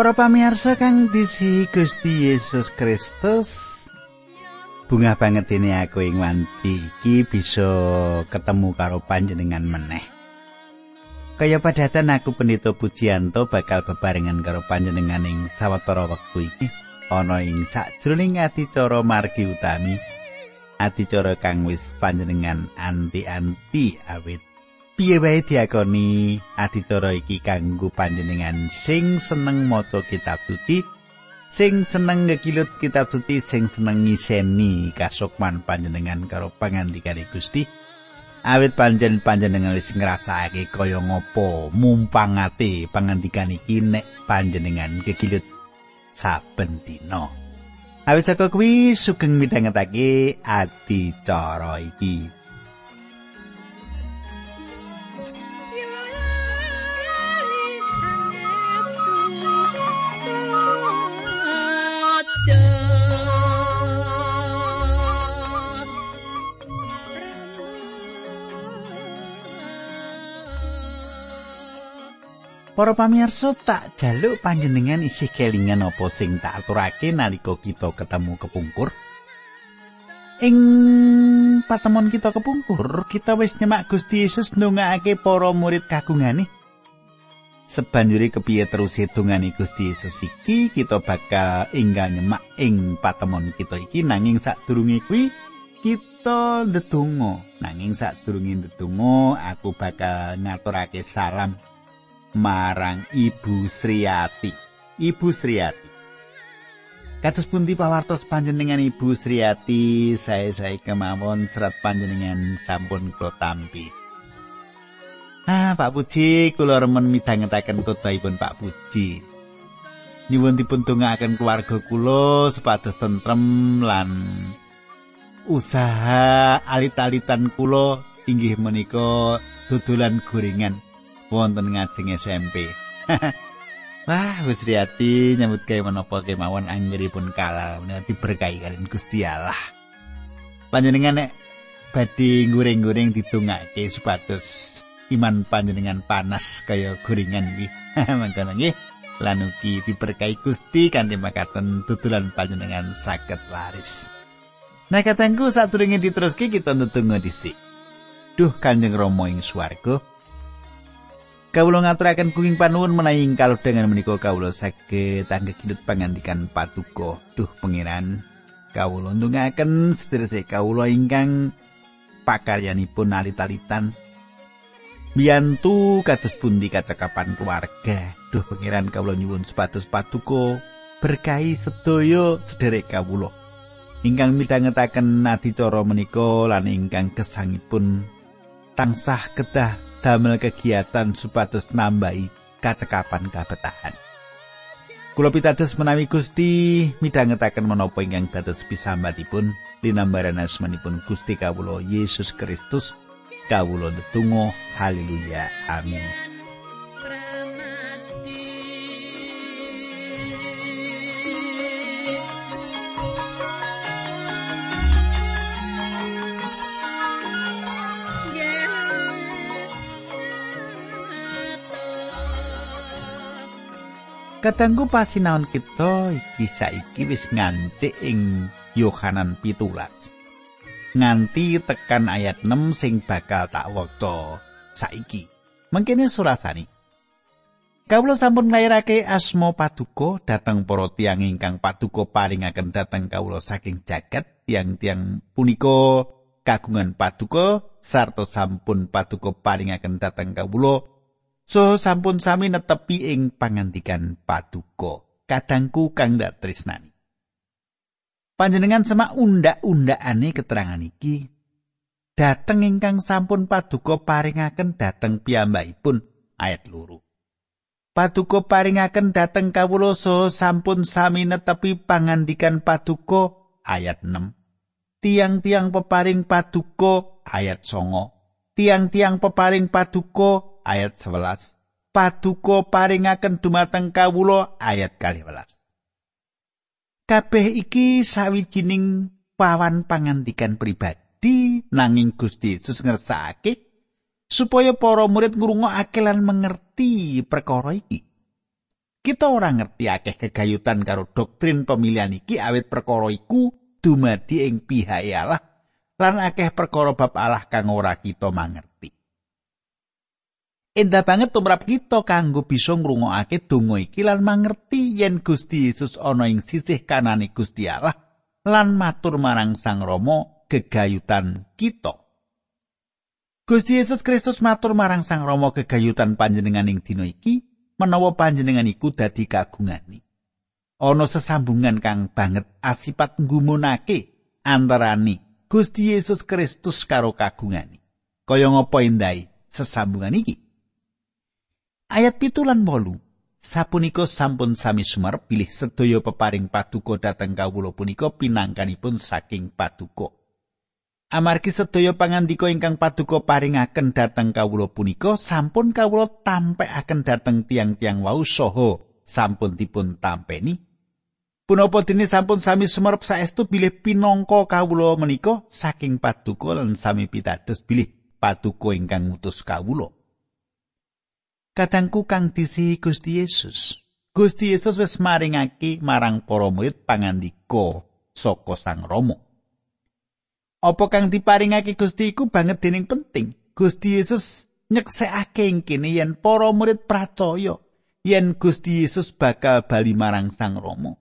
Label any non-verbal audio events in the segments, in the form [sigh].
Para pamirsa kang disi Gusti Yesus Kristus Bunga banget ini aku ing wanci iki bisa ketemu karo panjenengan meneh. Kaya padatan aku pendito pujianto bakal bebarengan karo panjenengan ing sawetara wektu iki. Ana ing sajroning adicara margi utami adicara kang wis panjenengan anti-anti awit piye wae diakoni adicara iki kanggo panjenengan sing seneng maca kitab suci sing seneng ngekilut kitab suci sing seneng ngiseni kasukman panjenengan karo pangandikane Gusti? Awit panjen panjenengan wis ngrasake kaya ngopo mumpangate pangandikan iki nek panjenengan kekilut saben dina. Awit saka kuwi sugeng midhangetake adicara iki Para pamirsa tak jaluk panjenengan isih kelingan apa sing tak aturake nalika kita ketemu kepungkur. Ing patemon kita kepungkur, kita wis nyemak Gusti Yesus ndongaake para murid kagungane. Sebanjuri kepiye terus hitungane Gusti Yesus iki, kita bakal enggal nyemak ing patemon kita iki nanging sadurunge kuwi kita ndedonga. Nanging sadurunge ndedonga, aku bakal ngaturake salam marang Ibu Sriati. Ibu Sriati. Kados pundi pawartos panjenengan Ibu Sriati, saya-saya kemawon serat panjenengan sampun kula tampi. Ah, Pak Puji, kula remen midhangetaken khotbahipun Pak Puji. Nyuwun dipun dongaaken keluarga kula supados tentrem lan usaha alit-alitan kula inggih menika dodolan gorengan. Wonten ngajeng SMP. [laughs] Wah, riyati nyambut gawe menapa kemawon anggeripun kalah menawi diberkahi kalian Gusti Allah. Panjenengan nek badhe goreng-goreng didongake supados iman panjenengan panas kaya gorengan iki. [laughs] Mangkana nggih. Lan ugi diberkahi Gusti kanthi makaten tutulan panjenengan saged laris. Nah katengku sadurunge diteruske kita ndedonga dhisik. Duh Kanjeng Rama ing swarga, Kawula ngaturaken kuing panuwun menawi dengan menika kawula saged anggekilut pangandikan patuko. Duh pangeran, kawula ndongaken sedherek kawula ingkang pakaryanipun alit-alitan biyantu kados pundi kacakapan keluarga. Duh pangeran kawula nyuwun sepatus patuko berkahi sedaya sedherek kawula. Ingkang midhangetaken adicara menika lan ingkang kesangipun tansah kedah damel kegiatan supados nambahi kacekapan kabetahan. Kula pitados menawi Gusti midhangetaken menapa ingkang dados pisambatipun linambaran asmanipun Gusti kawula Yesus Kristus kawula ndedonga haleluya amin Katanggu pasinaon kita iki saiki wis ngancik ing Yohanan pitulas. Nganti tekan ayat 6 sing bakal tak waca saiki. Mengkene surasani. Kawula sampun nglairake asma paduka dhateng para tiyang ingkang paduka paringaken dhateng kawula saking jagat tiang-tiang punika kagungan paduka sarta sampun paduka paringaken dhateng kawula so sampun sami netepi ing pangandikan paduka. Kadangku kang dak tresnani panjenengan semak undak-undakane keterangan iki. Dateng ingkang sampun paduka paringaken dateng piyambakipun. Ayat loro. Paduka paringaken dateng kawula so sampun sami netepi pangandikan paduka. Ayat 6 tiang-tiang peparing paduka. Ayat songo. Tiang-tiang peparing paduka ayat 11 paduka paringaken dumateng kawula ayat 12 kabeh iki sawijining pawan pangandikan pribadi nanging Gusti Yesus ngersakake supaya para murid ngrungokake lan mengerti perkara iki. Kita ora ngerti akeh kegayutan karo doktrin pemilihan iki awit perkara iku dumadi ing pihak Allah lan akeh perkara bab Allah kang ora kita mangerti. Endah banget tumrap kita kanggo bisa ngrungokake donga iki lan mangerti yen Gusti Yesus ana ing sisih kanane Gusti Allah lan matur marang Sang Rama gegayutan kita. Gusti Yesus Kristus matur marang Sang Rama gegayutan panjenengan ing dina iki menawa panjenengan iku dadi kagungane. Ana sesambungan kang banget asipat nggumunake antarane Gusti Yesus Kristus karo kagungane. Kaya ngapa endai sesambungan iki? Ayat pitu lan bolu. Sapunika sampun sami sumar pilih sedaya peparing paduka dhateng kawula punika pinangkanipun saking paduka. Amargi sedaya pangandika ingkang paduka paringaken dhateng kawula punika sampun kawula tampekaken dhateng tiang-tiang wau saha sampun dipun tampeni. Punapa dene sampun sami sumerep saestu bilih pinangka kawula menika saking paduka lan sami pitados bilih paduka ingkang ngutus kawula. Kadangku kang disi Gusti Yesus. Gusti Yesus wis maringake marang para murid pangandika saka Sang Rama. Apa kang diparingake Gusti iku banget dening penting. Gusti Yesus nyeksekake ing kene yen para murid percaya yen Gusti Yesus bakal bali marang Sang Rama.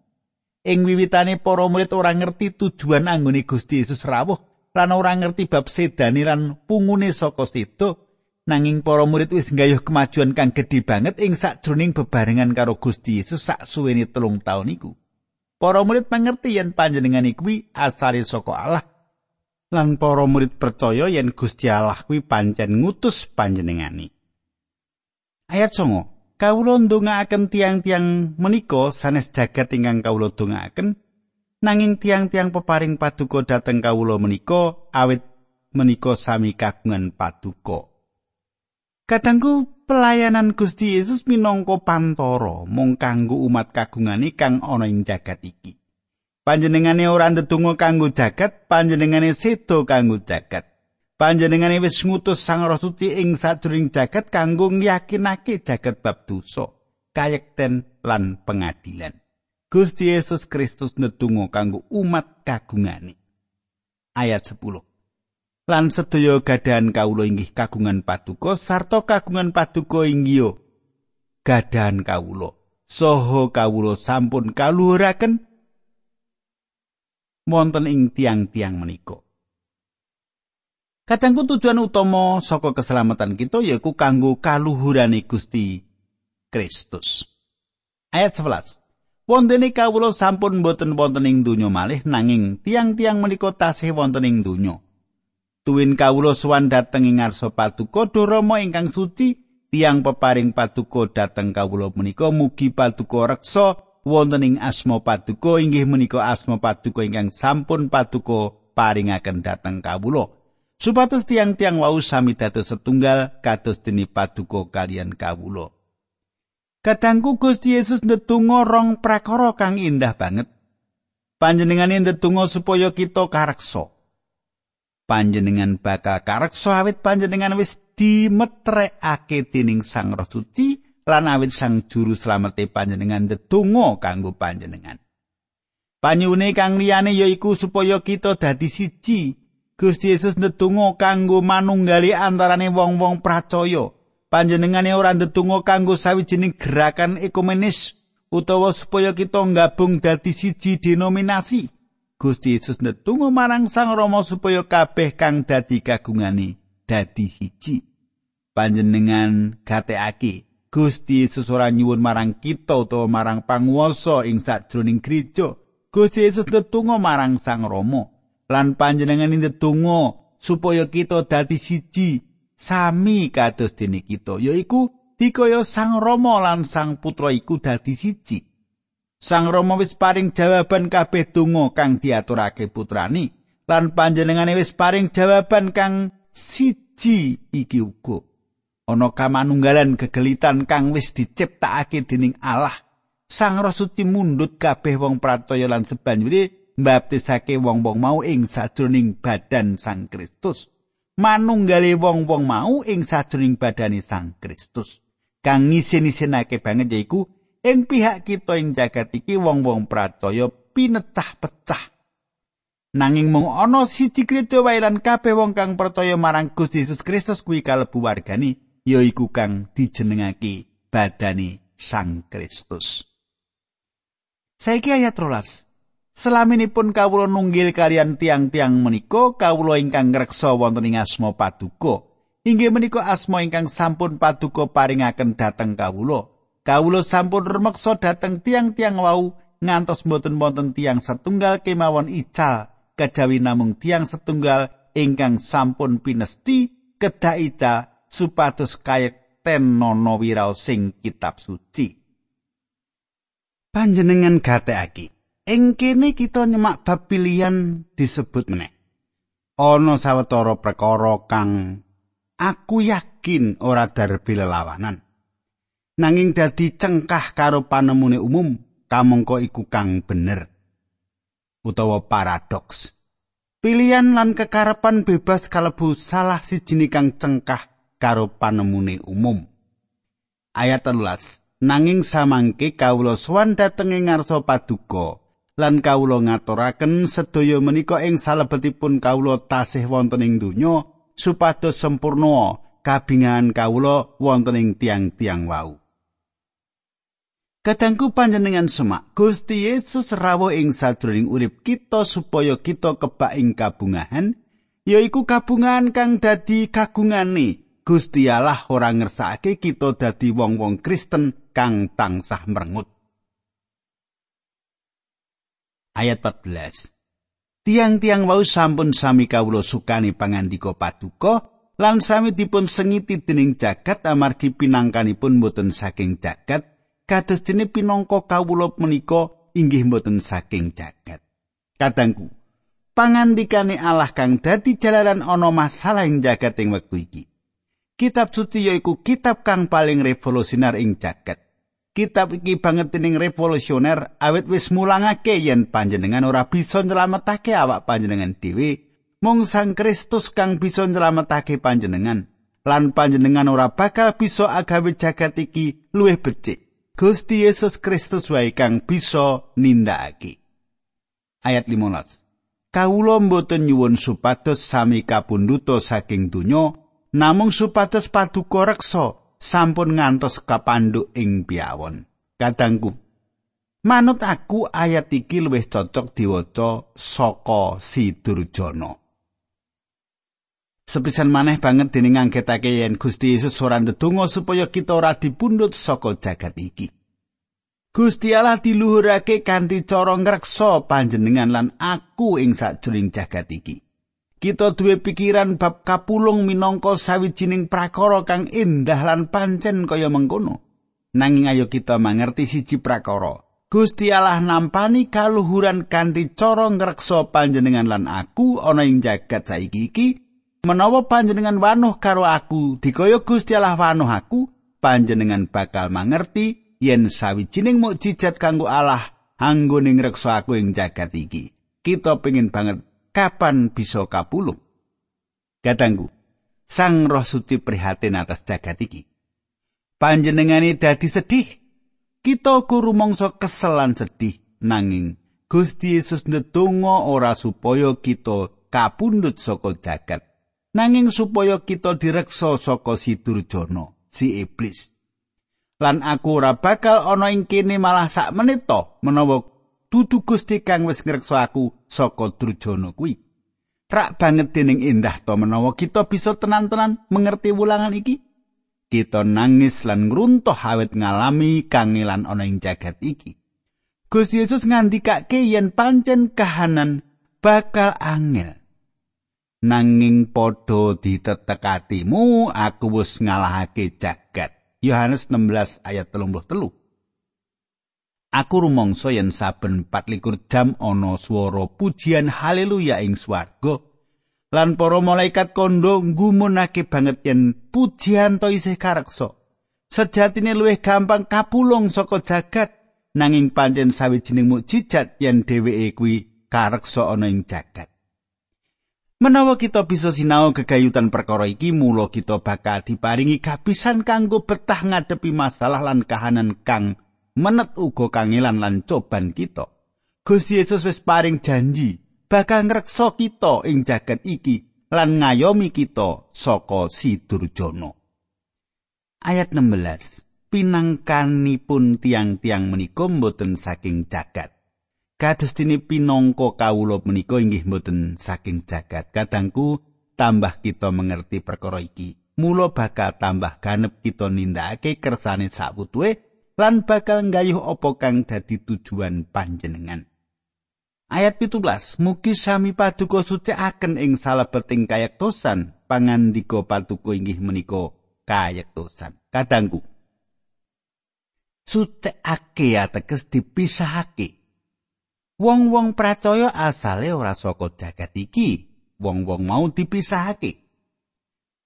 Ing wiwitane para murid ora ngerti tujuan anggone Gusti Yesus rawuh lan ora ngerti bab sedane lan pungune saka sedo nanging para murid wis nggayuh kemajuan kang gedhe banget ing sakjroning bebarengan karo Gusti Yesus sak suwene telung taun iku. Para murid mangerti yen panjenengan kuwi asale saka Allah lan para murid percaya yen Gusti Allah kuwi pancen ngutus panjenengani. Ayat 9. Kawula ndongaaken tiang-tiang menika sanes jagat ingkang kawula dongaaken nanging tiang-tiang peparing paduka dhateng kawula menika awit menika sami kagungan paduka. Kadangku pelayanan Gusti Yesus minangka pantoro mung kanggo umat kagungane kang ana ing jagat iki. Panjenengane ora ndedonga kanggo jagat, panjenengane sedo kanggo jagat. Panjenengane wis ngutus Sang Roh Suci ing sadurung jagat kanggo ngyakinake jagat bab dosa, kayekten lan pengadilan. Gusti Yesus Kristus ndedonga kanggo umat kagungane. Ayat 10. Lan sedaya gadahan kawula inggih kagungan paduka sarta kagungan paduka inggih gadahan kawula. Soho kawula sampun kaluhuraken wonten ing tiang-tiang menika. Kadangku tujuan utama saka keselamatan kita yaiku kanggo kaluhurane Gusti Kristus. Ayat 11. Wontene kawula sampun boten wonten ing donya malih nanging tiang-tiang menika tasih wonten ing donya. Tuwin kawula sowan dhateng ing ngarsa paduka Rama ingkang suci, tiang peparing paduka dhateng kawula menika. Mugi paduka reksa wonten ing asma paduka inggih menika asma paduka ingkang sampun paduka paringaken dhateng kawula. Supados tiang-tiang wau sami dados setunggal kados dene paduka kalian kawula. Kadangku Gusti Yesus ndedonga rong prakara kang indah banget. Panjenengane ndedonga supaya kita kareksa panjenengan bakal kareksa awit panjenengan wis dimetrekake dening Sang Roh Suci lan awit sang juru slamete panjenengan ndedonga kanggo panjenengan. Panyune kang liyane yaiku supaya kita dadi siji. Gusti Yesus ndedonga kanggo manunggali antarane wong-wong percaya. Panjenengane ora ndedonga kanggo sawijining gerakan ekumenis utawa supaya kita gabung dadi siji denominasi. Gusti Yesus ndedonga marang Sang Rama supaya kabeh kang dadi kagungane dadi siji. Panjenengan gatekake Gusti Yesus ora nyuwun marang kita utawa marang panguwasa ing sajroning gereja. Gusti Yesus ndedonga marang Sang Rama lan panjenengan ndedonga supaya kita dadi siji sami kados dene kita yaiku dikaya Sang Rama lan Sang Putra iku dadi siji. Sang Rama wis paring jawaban kabeh donga kang diaturake putrani lan panjenengane wis paring jawaban kang siji iki uga. ana kamanunggalan kegelitan kang wis diciptakake dening Allah. Sang Roh Suci mundhut kabeh wong pracaya lan sebanjure mbaptisake wong-wong mau ing sajroning badan Sang Kristus. Manunggale wong-wong mau ing sajroning badane Sang Kristus. Kang ngisen-isenake banget yaiku ing pihak kita ing jagat iki wong-wong pracaya pinecah-pecah. Nanging mung ana siji gereja wae lan kabeh wong kang percaya marang Gusti Yesus Kristus kuwi kalebu wargani yaiku kang dijenengake badani Sang Kristus. Saiki ayat rolas. Selaminipun kawula nunggil kalian tiang-tiang menika kawula ingkang ngreksa wonten ing asma paduka. Inggih menika asma ingkang sampun paduka paringaken dhateng kawula. Kawula sampun remeksa dhateng tiang-tiang wau ngantos mboten wonten tiang setunggal kemawon ical kejawi namung tiang setunggal ingkang sampun pinesti kedah ical supados kayek tenono wiraos sing kitab suci. Panjenengan gatekake Ing kene kita nyemak bab pilihan disebut meneh. Ana sawetara perkara kang aku yakin ora darbi lelawanan. Nanging dadi cengkah karo panemune umum, kamangka iku kang bener. Utawa paradoks. Pilihan lan kekarepan bebas kalebu salah siji kang cengkah karo panemune umum. Ayat 13. Nanging samangke kawula sowan dhateng ing ngarsa paduka lan kawula ngaturaken sedaya menika ing salebetipun kawula tasih wonten ing donya supados sempurna kabingan kawula wonten ing tiang-tiang wau. Kadangku panjenengan semak, Gusti Yesus rawuh ing sadurunging urip kita supaya kita kebak ing kabungahan, yaiku kabungahan kang dadi kagungane Gusti Allah ora ngersakake kita dadi wong-wong Kristen kang tansah merengut. ayat 14. Tiang-tiang wau sampun sami kawula sukani pangandika paduka lan sami dipun sengiti dening jagat amargi pinangkanipun boten saking jagat kados dene pinangka kawula menika inggih boten saking jagat. Kadangku, pangandikane Allah kang dadi jalaran ana masalah ing jagat ing wektu iki. Kitab suci yaiku kitab kang paling revolusioner ing jagat. kitab iki banget dening revolusioner awit wis mulangake yen panjenengan ora bisa nyelametake awak panjenengan dhewe mung Sang Kristus kang bisa nyelametake panjenengan lan panjenengan ora bakal bisa agawe jagat iki luwih becik Gusti Yesus Kristus wae kang bisa nindakake ayat 15 Kawula mboten nyuwun supados sami kapunduta saking donya namung supados paduka reksa sampun ngantos kapanduk ing piawon. Kadangku, manut aku ayat iki luwih cocok diwaca saka Sidurjana. Sepisan maneh banget dening nganggetake yen Gusti Yesus ora ndedonga supaya kita ora dipundhut saka jagat iki. Gusti Allah diluhurake kanthi cara ngreksa panjenengan lan aku ing sajroning jagat iki. kita duwe pikiran bab kapulung minangka sawijining prakara kang indah lan pancen kaya mengkono. Nanging ayo kita mangerti siji prakara. Gusti Allah nampani kaluhuran kanthi cara ngreksa panjenengan lan aku ana ing jagat saiki iki. Menawa panjenengan wanuh karo aku, dikaya Gusti Allah wanuh aku, panjenengan bakal mangerti yen sawijining mukjizat kanggo Allah anggone ngreksa aku ing jagat iki. Kita pengin banget kapan bisa kapulung? Kadangku, Sang Roh Suci prihatin atas jagat iki. Panjenengane dadi sedih. Kita kudu mangsa keselan sedih nanging Gusti Yesus ndedonga ora supaya kita kapundhut saka jagat, nanging supaya kita direksa saka si durjana, si iblis. Lan aku ora bakal ana ing kene malah sak menit to menawa dudu Gusti kang wis ngreksa aku saka drujana kuwi. Rak banget dening indah to menawa kita bisa tenan-tenan mengerti wulangan iki. Kita nangis lan ngruntuh awet ngalami kangelan ana ing jagat iki. Gusti Yesus ngandikake yen pancen kahanan bakal angel. Nanging padha ditetekatimu aku wis ngalahake jagat. Yohanes 16 ayat 33. Aku rumangsa yen saben 24 jam ana swara pujian haleluya ing swarga lan para malaikat kondo nggumunake banget yen pujian to isih kareksa. Sejatine luwih gampang kapulung saka jagat nanging pancen sawijining mukjizat yen dheweke kuwi kareksa ana ing jagat. Menawa kita bisa sinau kegayutan perkara iki, mula kita bakal diparingi kapisan kanggo betah ngadepi masalah lan kahanan kang menet uga kangelan lan coban kita. Gusti Yesus wis paring janji bakal ngreksa kita ing jagat iki lan ngayomi kita saka si durjana. Ayat 16. Pinangkanipun tiang-tiang menika mboten saking jagat. Kados dene pinangka kawula menika inggih mboten saking jagat. Kadangku tambah kita mengerti perkara iki. Mula bakal tambah ganep kita nindakake kersane sakwutuhe lan bakal nggayuh apa kang dadi tujuan panjenengan. Ayat 17, mugi sami paduka sucikaken ing salebeting kayektosan pangandika paduka inggih menika kayektosan. Kadangku. Sucikake ateges dipisahake. Wong-wong percaya asale ora saka jagat iki. Wong-wong mau dipisahake.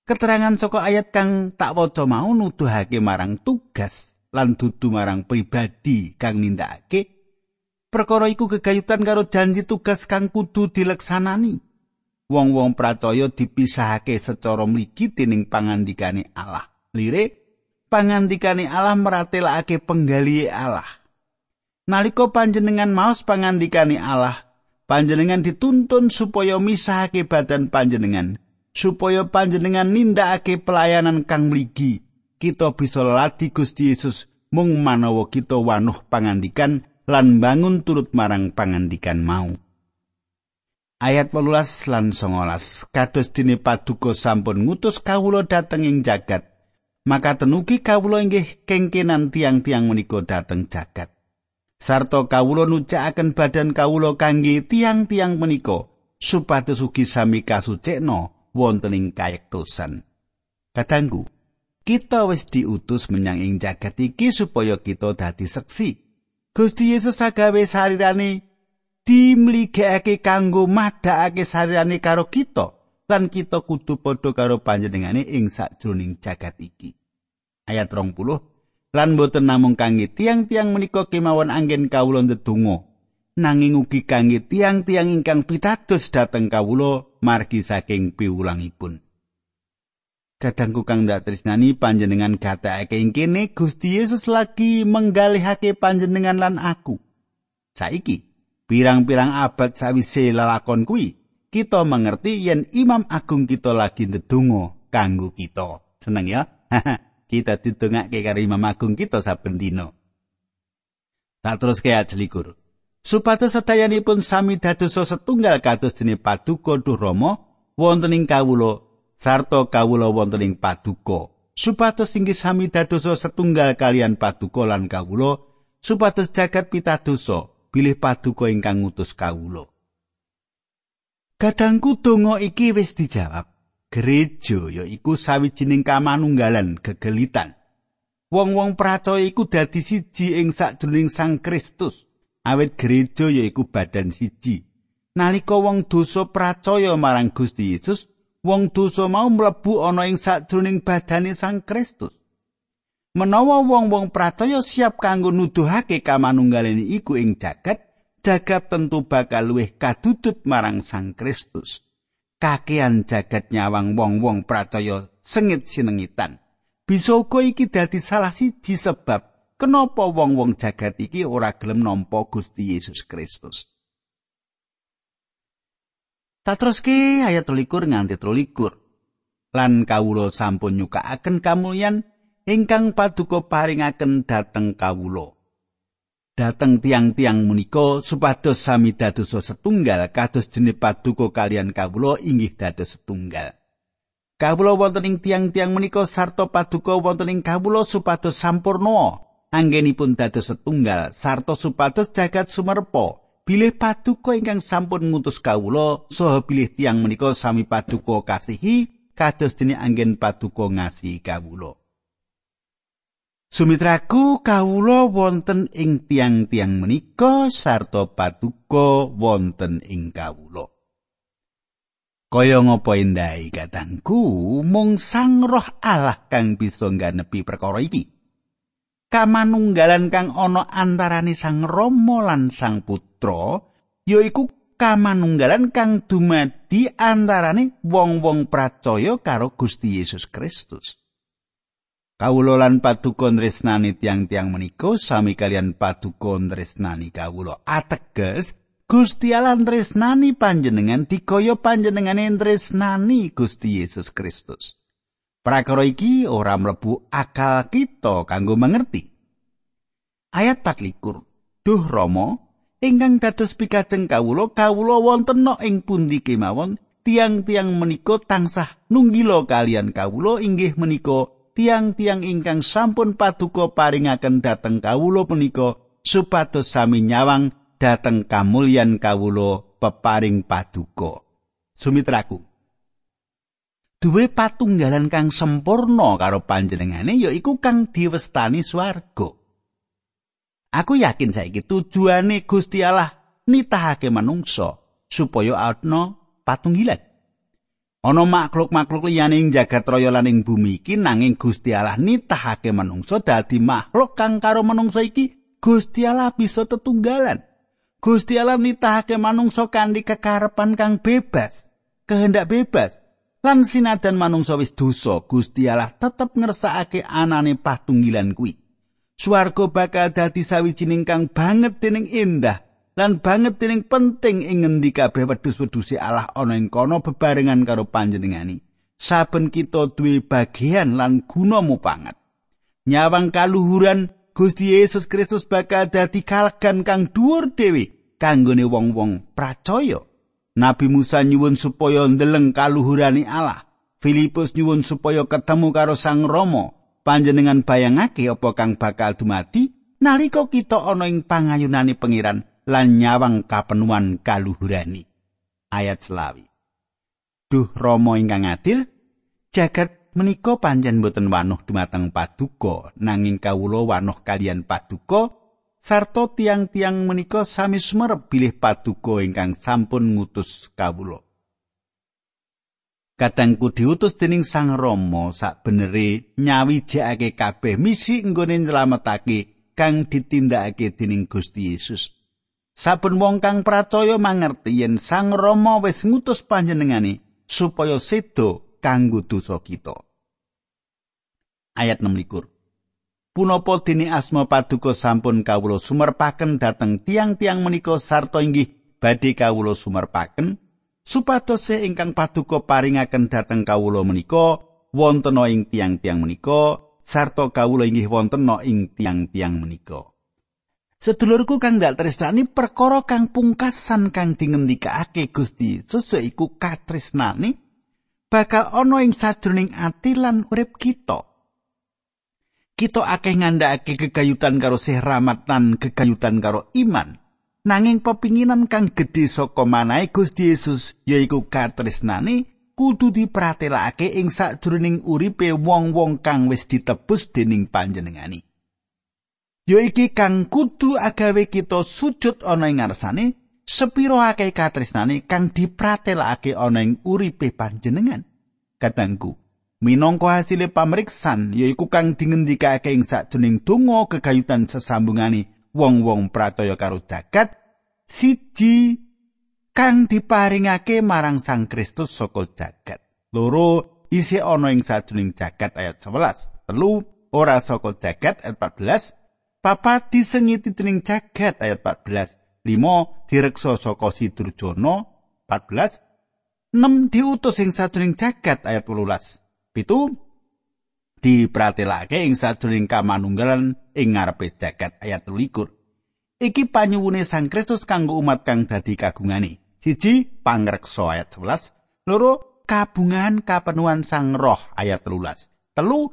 Keterangan saka ayat kang tak waca mau nuduhake marang tugas lan dudu marang pribadi kang nindakake Perkara iku gegayutan karo janji tugas kang kudu dileksanani. Wong-wong pracaya dipisahake secara mligi dening pangandikane Allah. Lire pangandikane Allah meratelake penggalihe Allah. Nalika panjenengan maos pangandikane Allah, panjenengan dituntun supaya misahake badan panjenengan, supaya panjenengan nindakake pelayanan kang mligi. Kita bisa lati Gusti Yesus mung manawa kita wanuh pangandikan lan bangun turut marang pangandikan mau. Ayat 18 lan 19 kados dene paduka sampun ngutus kawula dhateng ing jagat maka tenugi kawula inggih kengkenan tiang-tiang menika dhateng jagat sarta kawula nucakaken badan kawula kangge tiang-tiang menika supados ugi sami kasucikna wonten ing kayektosan kadangku kita wis diutus menyang ing jagat iki supaya kita dadi seksi Gusti Yesus agawe sarirane dimligekake kanggo madhakake sarirane karo kita lan kita kudu padha karo panjenengane ing sakjroning jagat iki. Ayat 20 lan boten namung kangge tiang-tiang menika kemawon anggen kawula ndedonga nanging ugi kangge tiang-tiang ingkang pitados dhateng kawula margi saking piwulangipun. Kadangku kang dak tresnani panjenengan gatekake ing kene Gusti Yesus lagi menggalihake panjenengan lan aku. Saiki, pirang-pirang abad sawise lelakon kuwi, kita mengerti yen Imam Agung kita lagi ndedonga kanggo kita. Seneng ya? [laughs] kita didongake karo Imam Agung kita saben dina. Tak terus kaya jelikur. Supados sedayanipun sami dados setunggal kados dene paduka Duh Rama wonten ing kawula sarta kawula wonten ing paduka supados inggih sami dadosa setunggal kalian paduka lan kawula supados jagat pitadosa bilih paduka ingkang ngutus kawula Kadangku donga iki wis dijawab gereja yaiku sawijining kamanunggalan gegelitan wong-wong percaya iku dadi siji ing sakjroning Sang Kristus awit gereja yaiku badan siji nalika wong dosa percaya marang Gusti Yesus wong dosa mau mlebu ana ing sajroning badane Sang Kristus. Menawa wong-wong pracaya siap kanggo nuduhake kamanunggalane iku ing jagat, jagat tentu bakal luwih kadudut marang Sang Kristus. Kakean jagat nyawang wong-wong pracaya sengit sinengitan. Bisa uga iki dadi salah siji sebab kenapa wong-wong jagat iki ora gelem nampa Gusti Yesus Kristus. Tatroske ayat 23 nganti 23. Lan kawula sampun nyukakaken kamulyan ingkang paduka paringaken dhateng kawula. Dateng tiang-tiang menika supados sami dados setunggal kados dene paduka kalian kawula inggih dados setunggal. Kawula wonten ing tiang-tiang menika sarta paduka wonten ing kawula supados sampurna anggenipun dados setunggal sarta supados jagat sumerpa bilih paduka ingkang sampun ngutus kawula saha bilih tiang menika sami paduka kasihi kados dene anggen paduka ngasihi kawula. Sumitraku kawula wonten ing tiang-tiang menika sarta paduka wonten ing kawula. Kaya ngapa endahi katangku mung sang roh Allah kang bisa ngganepi perkara iki. kamanunggalan kang ana antarane Sang Rama lan Sang Putra yaiku kamanunggalan kang dumadi antarane wong-wong percaya karo Gusti Yesus Kristus. Kawula lan paduka tresnani tiang-tiang menika sami kalian paduka tresnani kawula ateges Gusti Allah tresnani panjenengan dikaya panjenengane tresnani Gusti Yesus Kristus. Prakara iki ora mlebu akal kita kanggo mengerti. Ayat 24. Duh Rama, ingkang dados pikajeng kawula, kawula wonten ing pundi kemawon tiang-tiang menika tansah nunggila kalian kawula inggih menika tiang-tiang ingkang sampun paduka paringaken dhateng kawula punika supados sami nyawang dhateng kamulyan kawula peparing paduka. Sumitraku. Duwe patunggalan kang sempurna karo panjenengane yaiku kang diwestani swarga. Aku yakin saiki tujuane Gusti Allah nitahake manungsa supaya ana patunggilan. Ana makhluk-makhluk liyane ing jagat raya lan ing bumi iki nanging Gusti Allah nitahake manungsa dadi makhluk kang karo manungsa iki Gusti Allah bisa tetunggalan. Gusti Allah nitahake manungsa kanthi kekarepan kang bebas, kehendak bebas. Lan sinadan manungsa wis dosa, Gusti Allah tetep ngersakake anane patunggilan kuwi. Swarga bakal dadi sawijining kang banget dening indah lan banget dening penting ing ngendi kabeh wedhus-wedhuse Allah ana ing kono bebarengan karo panjenengani. Saben kita duwe bagian lan guna mupangat. Nyawang kaluhuran Gusti Yesus Kristus bakal dadi kalegan kang dhuwur dhewe kanggone wong-wong pracaya. Nabi Musa nyuwun supaya ndeleng kaluhurane Allah. Filipus nyuwun supaya ketemu karo Sang Rama. Panjenengan bayangake apa kang bakal dumati nalika kita ana ing pangayunane pangeran lan nyawang kapenuan kaluhurani. Ayat selawi. Duh Rama ingkang adil, jagat menika panjen boten wanuh dumateng paduka, nanging kawula wanuh kalian paduka sarta tiang-tiang menika sami sumerep bilih paduka ingkang sampun ngutus kawula. Kadangku diutus dening Sang Rama sak benere nyawijake kabeh misi nggone nyelametake kang ditindakake dening Gusti Yesus. Saben wong kang pracaya mangerti yen Sang Rama wis ngutus panjenengane supaya sedo kanggo dosa kita. Ayat 16. Punapa dene asma paduka sampun kawula sumerpaken dhateng tiang-tiang menika sarta inggih badhe kawula sumerpaken supados ingkang paduka paringaken dhateng kawula menika wonten ing tiang-tiang menika sarta kawula inggih wonten ing tiang-tiang menika. Sedulurku kang dak tresnani perkara kang pungkasan kang dingendikake Gusti Yesus iku katresnane bakal ana ing sajroning ati lan urip kita. Kita akeh ngandhakake kegayutan karo sih rahmat lan kegayutan karo iman. Nanging pepinginan kang gedhe saka manahe Gusti Yesus yaiku katresnane kudu dipratelakake ing sajroning uripe wong-wong kang wis ditebus dening panjenengani. Ya iki kang kudu agawe kita sujud ana ing ngarsane sepiro akeh katresnane kang dipratelake ana ing uripe panjenengan. Katangku minangka hasile pamriksan yaiku kang dingendikake ing sajroning donga kegayutan sesambungane wong-wong prataya karo jagat siji kang diparingake marang Sang Kristus saka jagat. Loro isih ana ing sajroning jagat ayat 11 telu ora saka jagat ayat 14 Papa disengiti dening jagat ayat 14. 5 direksa saka Sidurjana 14. 6 diutus ing sajroning jagat ayat 18. 7 dipratelake ing sajroning kamanunggalan ing ngarepe jagat ayat 23. Iki panyuwune Sang Kristus kanggo umat kang dadi kagungane. Siji pangreksa ayat 11, loro kabungan kapenuan Sang Roh ayat 13. Telu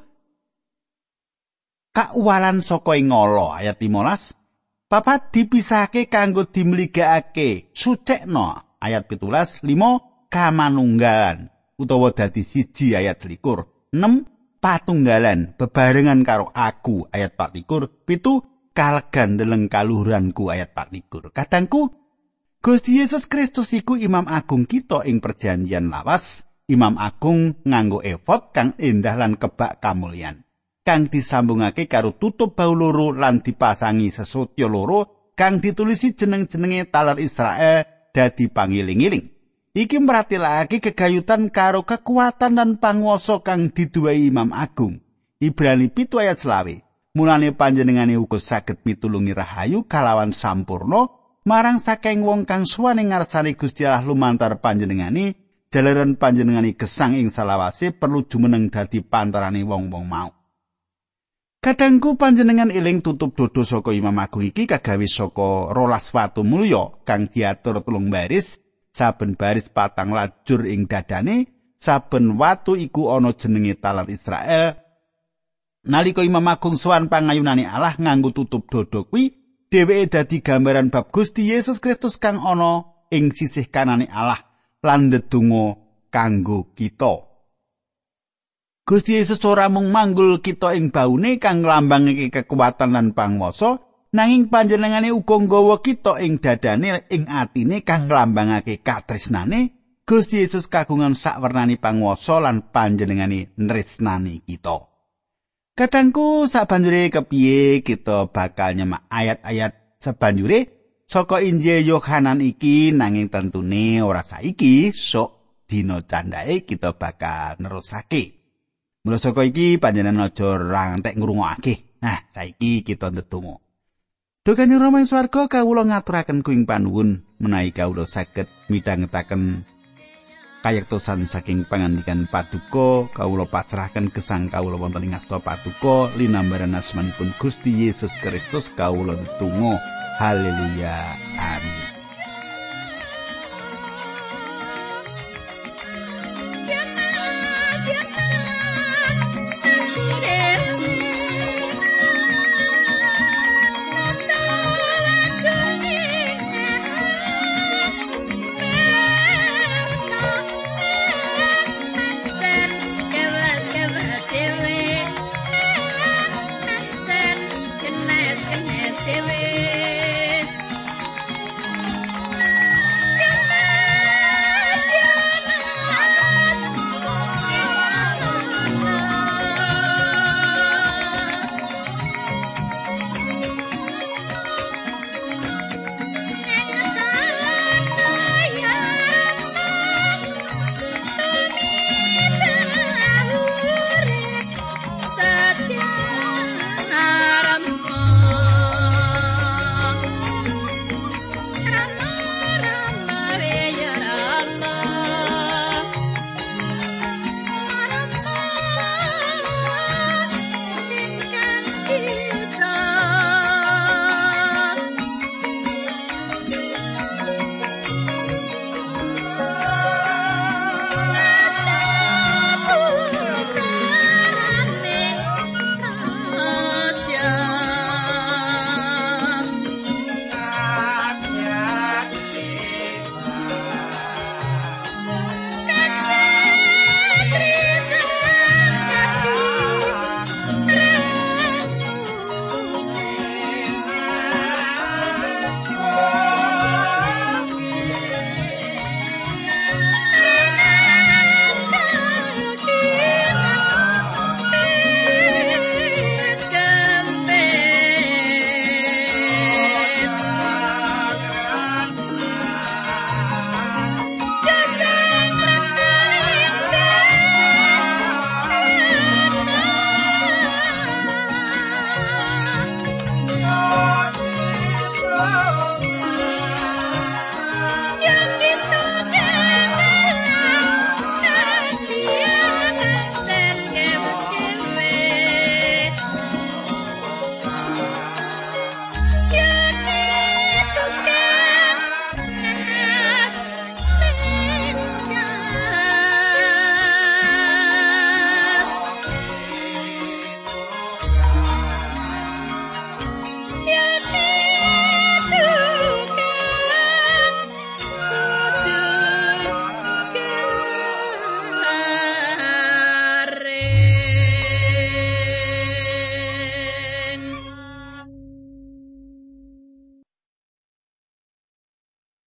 kauwalan saka ing ayat 15 papat dipisahke kanggo dimligakake sucekno ayat 17 5 kamanunggalan utawa dadi siji ayat 21 6 patunggalan bebarengan karo aku ayat 24 pitu kalegan deleng kaluhuranku ayat 24 kadangku Gusti Yesus Kristus iku imam agung kita ing perjanjian lawas. Imam agung nganggo efod kang endah lan kebak kamulyan kang disambungake karo tutup bau loro lan dipasangi sesotya loro kang ditulisi jeneng-jenenge talar Israel dadi pangiling-iling. Iki meratilake kegayutan karo kekuatan dan panguwasa kang diduwai Imam Agung. Ibrani pitu ayat selawe. Mulane panjenengane uga saged mitulungi rahayu kalawan sampurno marang saking wong kang suwane ngarsane Gusti Allah lumantar panjenengane jalaran panjenengane gesang ing salawase perlu jumeneng dadi pantarane wong-wong mau. Kadangku panjenengan eling tutup dodo saka Imam Agung iki kagawe saka rolas watu mulya kang diatur telung baris, saben baris patang lajur ing dadane, saben watu iku ana jenenge talan Israel Nalika Imam Agung sowan pangayunane Allah nganggo tutup dodo kuwi, dheweke dadi gambaran bab Gusti Yesus Kristus kang ana ing sisih kanane Allah lan ndedonga kanggo kita. Gusti Yesus ora mung manggul kita ing baune kang nglambangake kekuatan lan pangwasa, nanging panjenengane uga nggawa kita ing dadane ing atine kang nglambangake katresnane. Gusti Yesus kagungan sakwernani pangwasa lan panjenengane nresnani kita. Kadangku sabanjure kepiye kita bakal nyemak ayat-ayat sabanjure saka Injil Yohanan iki nanging tentune ora saiki sok dina candhae kita bakal nerusake. Mula saka iki panjenengan aja rantek ngrungokake. Nah, saiki kita ndedonga. Duh Kanjeng Rama ing swarga kawula ngaturaken kuing panuwun menawi kawula saged midhangetaken kayektosan saking pangandikan paduka kawula pasrahaken gesang kawula wonten ing asta paduka linambaran asmanipun Gusti Yesus Kristus kawula tetunggal haleluya